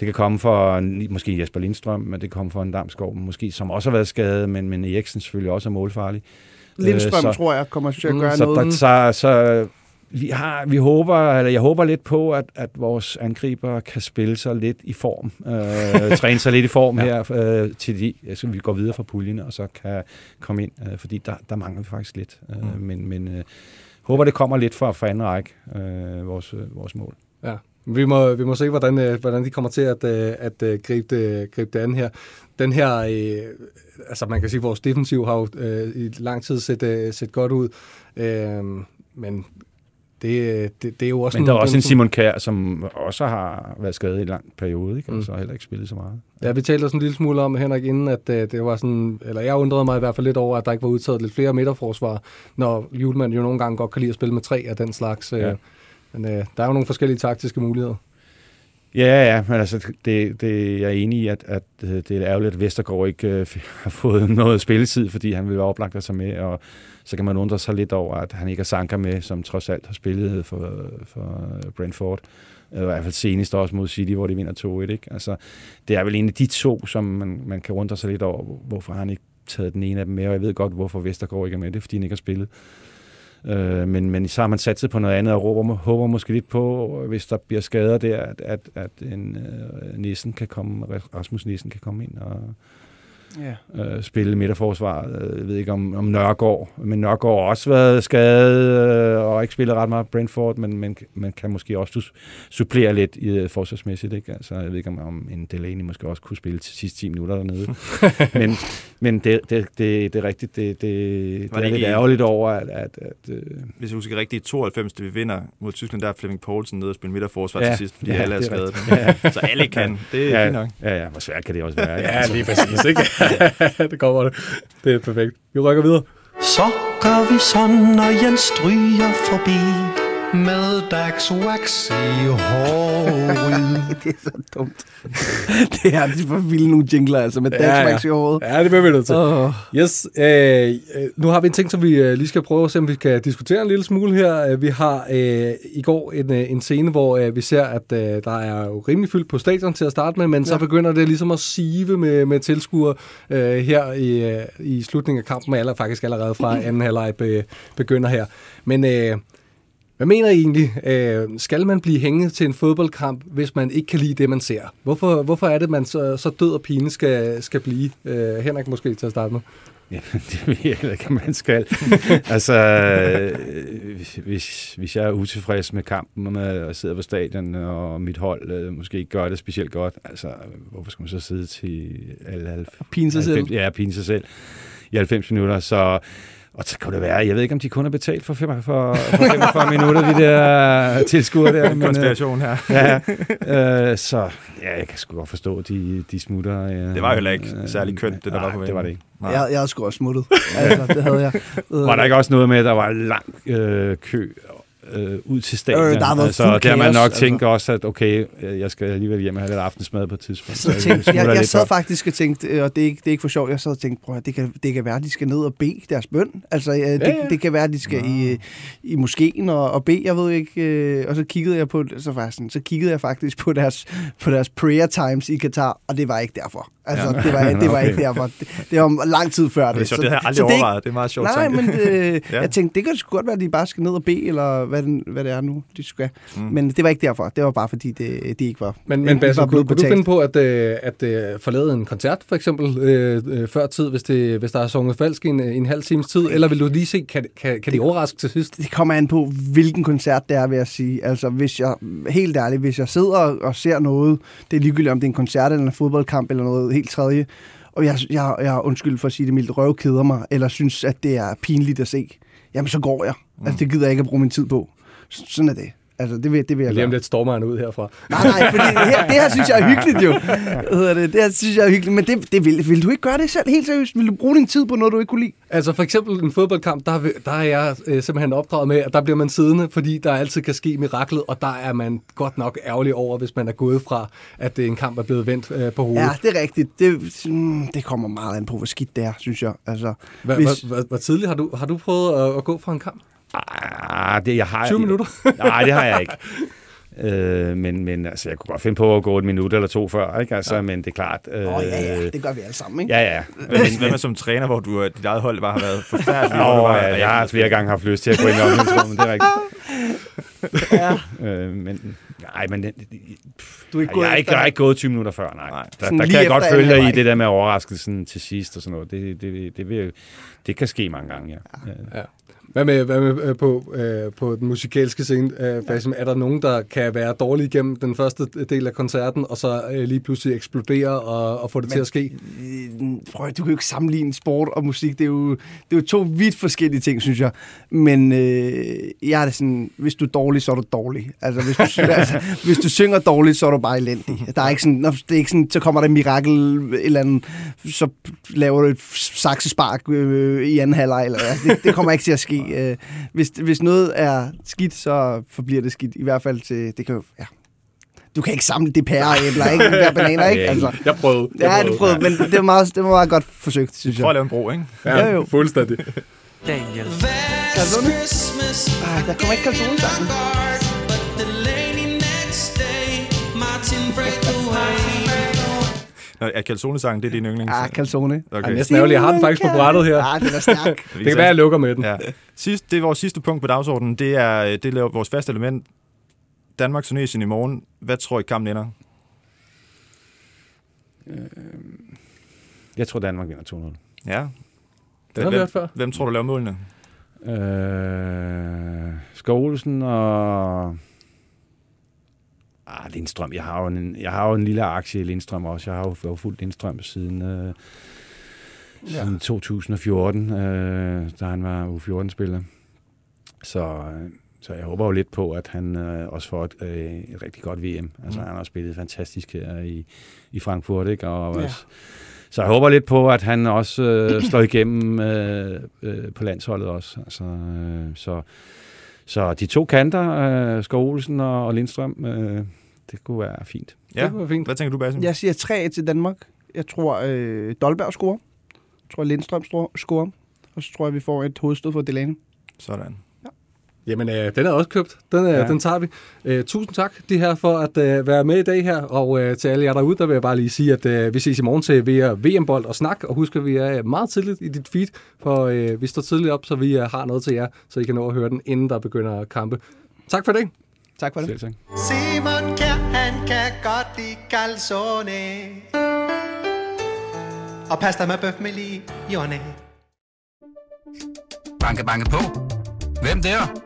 Det kan komme fra en, måske Jesper Lindstrøm, men det kan komme fra en Damskov, måske, som også har været skadet, men, men Eriksen selvfølgelig også er målfarlig. Lindstrøm, Øh, så- tror jeg, kommer til at Mm, gøre så, noget. der, så, så vi, har, vi håber, eller jeg håber lidt på, at, at vores angriber kan spille sig lidt i form, øh, (laughs) træne sig lidt i form Ja. her, øh, til de, så vi går videre fra puljerne, og så kan komme ind, øh, fordi der, der mangler vi faktisk lidt. Øh, Mm. Men, men øh, håber, det kommer lidt fra, fra anden række, øh, vores, øh, vores mål. Ja. Vi må, vi må se, hvordan, øh, hvordan de kommer til at, øh, at øh, gribe, det, gribe det an her. Den her, øh, altså man kan sige, at vores defensiv har jo øh, i lang tid set, øh, set godt ud, øh, men det, det, det er jo også... Men der er også en Simon Kjær, som også har været skadet i en lang periode, ikke? Mm. og så har heller ikke spillet så meget. Ja, vi talte også en lille smule om, Henrik, inden, at øh, det var sådan, eller jeg undrede mig i hvert fald lidt over, at der ikke var udtaget lidt flere midterforsvar, når Julemand jo nogle gange godt kan lide at spille med tre af den slags. Øh, Ja. Men øh, der er jo nogle forskellige taktiske muligheder. Ja, ja, men altså, det, det, jeg er enig i, at, at det er ærgerligt, at Vestergaard ikke øh, (laughs) har fået noget spilletid, fordi han ville være oplagt at tage med, og så kan man undre sig lidt over, at han ikke har Sanka med, som trods alt har spillet øh, for, for Brentford. Øh, I hvert fald senest også mod City, hvor de vinder 2-1. Ikke? Altså, det er vel en af de to, som man, man kan undre sig lidt over, hvorfor han ikke taget den ene af dem med, og jeg ved godt, hvorfor Vestergaard ikke er med, det er, fordi han ikke har spillet. Øh, men, men så har man sat sig på noget andet og råber, håber måske lidt på, hvis der bliver skader der, at, at, at en øh, Nissen kan komme, Rasmus Nissen kan komme ind og Ja. øh, spille midterforsvaret. Øh, Jeg ved ikke om, om Nørgaard, men Nørgaard har også været skadet øh, og ikke spillet ret meget Brentford, men man, man kan måske også su- supplere lidt i øh, forsvarsmæssigt. Ikke? Altså, jeg ved ikke, om, om en Delaney måske også kunne spille til sidste 10 minutter dernede. (laughs) men men det, det, det, det er rigtigt. Det, det, det Var er det lidt ærgerligt over, at, at, at øh, Hvis jeg husker rigtigt, i 92, da vi vinder mod Tyskland, der er Flemming Poulsen nede og spille midterforsvar Ja, til sidst, fordi ja, alle er det er skadet. rigtigt. Så alle kan. Det er ja, fint nok. ja, ja, hvor svært kan det også være? Ja, lige præcis, ikke? (laughs) (laughs) det kommer det. Det er perfekt. Vi rykker videre. Så gør vi sådan, når Jens stryger forbi med dags wax i håret. (laughs) det er så dumt. (laughs) det er de for vilde nogle jingler, altså med Ja, Dax ja. i håret. Ja, det bliver vi nødt til. Åh. Yes, øh, øh, nu har vi en ting, som vi øh, lige skal prøve at se, om vi kan diskutere en lille smule her. Øh, Vi har øh, i går en, øh, en scene, hvor øh, vi ser, at øh, der er jo rimelig fyldt på stadion til at starte med, men ja. så begynder det ligesom at sive med, med tilskuere øh, her i, øh, i slutningen af kampen, eller faktisk allerede fra (laughs) anden halvleg be, begynder her. Men øh, hvad mener I egentlig? Øh, skal man blive hængende til en fodboldkamp, hvis man ikke kan lide det, man ser? Hvorfor, hvorfor er det, man så, så død og pine skal, skal blive? Øh, Henrik måske til at starte med. Jamen, det ved jeg heller ikke, man skal. (laughs) altså, øh, hvis, hvis jeg er utilfreds med kampen, og med at sidde på stadion, og mit hold øh, måske ikke gør det specielt godt, altså, hvorfor skal man så sidde til alle 90, Pine sig selv. 90, Ja, pine sig selv i 90 minutter, så og så kan det være, jeg ved ikke, om de kun har betalt for, fem, for, for 45 minutter, de der tilskuere der. men, øh, Konspiration her. Ja, øh, så ja, jeg kan sgu godt forstå, at de, de smutter. Ja. Det var jo heller ikke særlig kønt, det der var på det var det ikke. Nej. Jeg, jeg havde sgu også smuttet. altså, det havde jeg. Var der ikke også noget med, at der var lang øh, kø øh, ud til stadion? Øh, der altså, der man nok altså. tænkt også, at okay, øh, jeg skal alligevel hjem og have lidt aftensmad på et tidspunkt. Så tænkte, smutter jeg, jeg lidt sad op. faktisk og tænkte, øh, og det er, ikke, det er ikke for sjovt, jeg sad og tænkte, prøv at, det kan, det kan være, at de skal ned og bede deres bøn. Altså, ja, det, ja. det kan være, at de skal i, i moskeen og, og bede, jeg ved ikke. Øh, og så kiggede jeg på, så, var jeg sådan, så kiggede jeg faktisk på deres, på deres prayer times i Katar, og det var ikke derfor. Altså, Ja. det var, det var (laughs) Okay. ikke derfor. Det, det var lang tid før det. Det er sjovt, Så- det har jeg aldrig så det er overvejet. Det er meget sjovt Nej, tanke. men øh, Ja. (laughs) ja. jeg tænkte, det kan sgu godt være, at de bare skal ned og bede, eller hvad, den, hvad det er nu, de skal. Mm. Men det var ikke derfor. Det var bare fordi, det, de ikke var Men, men Basse, var kunne, kunne du finde på at, øh, at øh, forlade en koncert, for eksempel, øh, øh, før tid, hvis, det, hvis der er sunget falsk i en, en halv times tid? Eller vil du lige se, kan, kan, kan de overraske til sidst? Det kommer an på, hvilken koncert det er, vil jeg sige. Altså, hvis jeg, helt ærligt, hvis jeg sidder og, ser noget, det er ligegyldigt, om det er en koncert eller en fodboldkamp eller noget helt tredje, og jeg, jeg, jeg undskyld for at sige det mildt, røv keder mig, eller synes, at det er pinligt at se, jamen så går jeg. Altså, det gider jeg ikke at bruge min tid på. Sådan er det. Altså, det vil, det vil jeg Lige om lidt stormer han ud herfra. Nej, nej, fordi det her, det her synes jeg er hyggeligt jo. Det? det her synes jeg er hyggeligt. Men det, det vil, vil du ikke gøre det selv helt seriøst? Vil du bruge din tid på noget, du ikke kunne lide? Altså for eksempel en fodboldkamp, der, der er jeg øh, simpelthen opdraget med, at der bliver man siddende, fordi der altid kan ske miraklet, og der er man godt nok ærgerlig over, hvis man er gået fra, at øh, en kamp er blevet vendt øh, på hovedet. Ja, det er rigtigt. Det, mm, det kommer meget an på, hvor skidt det er, synes jeg. Altså, Hvor, hvis- hvor tidligt har du, har du prøvet at, at gå fra en kamp? Ah, det, jeg har, 20 minutter? (laughs) Nej, det har jeg ikke. Øh, men, men altså, jeg kunne godt finde på at gå et minut eller to før, ikke? Altså, ja. men det er klart... Øh, Åh, oh, ja, ja, det gør vi alle sammen, ikke? ja, ja. Med, hvad med som træner, hvor du, øh, dit eget hold bare har været forfærdeligt? Nå, bare- ja, jeg har flere gange haft lyst til at gå ind i omklædningsrummet, det er rigtigt. (laughs) Ja. Øh, men, nej, men Du er ikke jeg, jeg, er ikke, jeg er ikke gået 20 minutter før, nej. Nej. Der, der kan jeg godt følge dig i det der med overraskelsen til sidst og sådan noget. Det, det, det, det, vil, det kan ske mange gange, ja. ja. Hvad med, hvad med øh, på, øh, på den musikalske scene? Øh, Basim? Er der nogen, der kan være dårlige igennem den første del af koncerten, og så øh, lige pludselig eksplodere og, og få det Men, til at ske? Øh, Prøv, du kan jo ikke sammenligne sport og musik. Det er jo, det er jo to vidt forskellige ting, synes jeg. Men øh, jeg er sådan, hvis du er dårlig, så er du dårlig. Altså, hvis du, (laughs) altså, hvis du synger dårligt, så er du bare elendig. Der er ikke sådan, det er ikke sådan, så kommer der et mirakel, eller andet, så laver du et saksespark øh, i anden halvleg. Eller, altså, det, det kommer ikke til at ske. Øh, hvis, hvis noget er skidt, så forbliver det skidt. I hvert fald til, det kan jo, ja. Du kan ikke samle det pære æbler, ikke? Pære (laughs) bananer, ikke? Altså, Jeg prøvede. Ja, det prøvede, men det var meget, det var meget godt forsøgt, synes Prøv at jeg. lave en bro, ikke? Ja, Jo, jo. fuldstændig. Calzone? Ah, der kommer ikke calzone sammen. Nå, er calzone-sangen, det er din yndlings? Ah, calzone. Okay. Ja, næsten ærgerligt. Jeg har den faktisk på brættet her. Ah, den er stærk. (laughs) Det kan være, jeg lukker med den. Ja. Sidst, det er vores sidste punkt på dagsordenen. Det er, det er vores faste element. Danmark Tunesien i morgen. Hvad tror I kampen ender? Jeg tror, Danmark vinder 2-0. Ja. Den har vi hvem, hørt før. hvem tror du laver målene? Øh, Skov Olsen og... Ah, Lindstrøm. Jeg har, jo en, jeg har jo en lille aktie i Lindstrøm også. Jeg har jo, fulgt Lindstrøm siden, øh, siden 2014, øh, da han var U14-spiller. Så, øh, så jeg håber jo lidt på, at han øh, også får et, øh, et rigtig godt VM. Altså, Mm. han har spillet fantastisk her i, i Frankfurt, ikke? Og, Ja. ja. Så jeg håber lidt på, at han også øh, slår igennem øh, øh, på landsholdet også. Altså, øh, så, Så de to kanter, øh, Skov Olsen og, og Lindstrøm, øh, det kunne være fint. Ja. Det var fint. Hvad tænker du, Basim? Jeg siger 3 til Danmark. Jeg tror, øh, Dolberg scorer. Jeg tror, Lindstrøm scorer. Og så tror jeg, vi får et hovedstød for Delaney. Sådan. Jamen, øh, den er også købt. Den, øh, ja. Den tager vi. Øh, tusind tak, de her, for at øh, være med i dag her. Og øh, til alle jer derude, der vil jeg bare lige sige, at øh, vi ses i morgen til VM-bold og snak. Og husk, at vi er meget tidligt i dit feed, for øh, vi står tidligt op, så vi øh, har noget til jer, så I kan nå at høre den, inden der begynder kampe. Tak for det. Tak for det. Selv tak. Simon Kjær, han kan godt lide calzone Og pasta med bøf med lione Banke, banke på. Hvem der?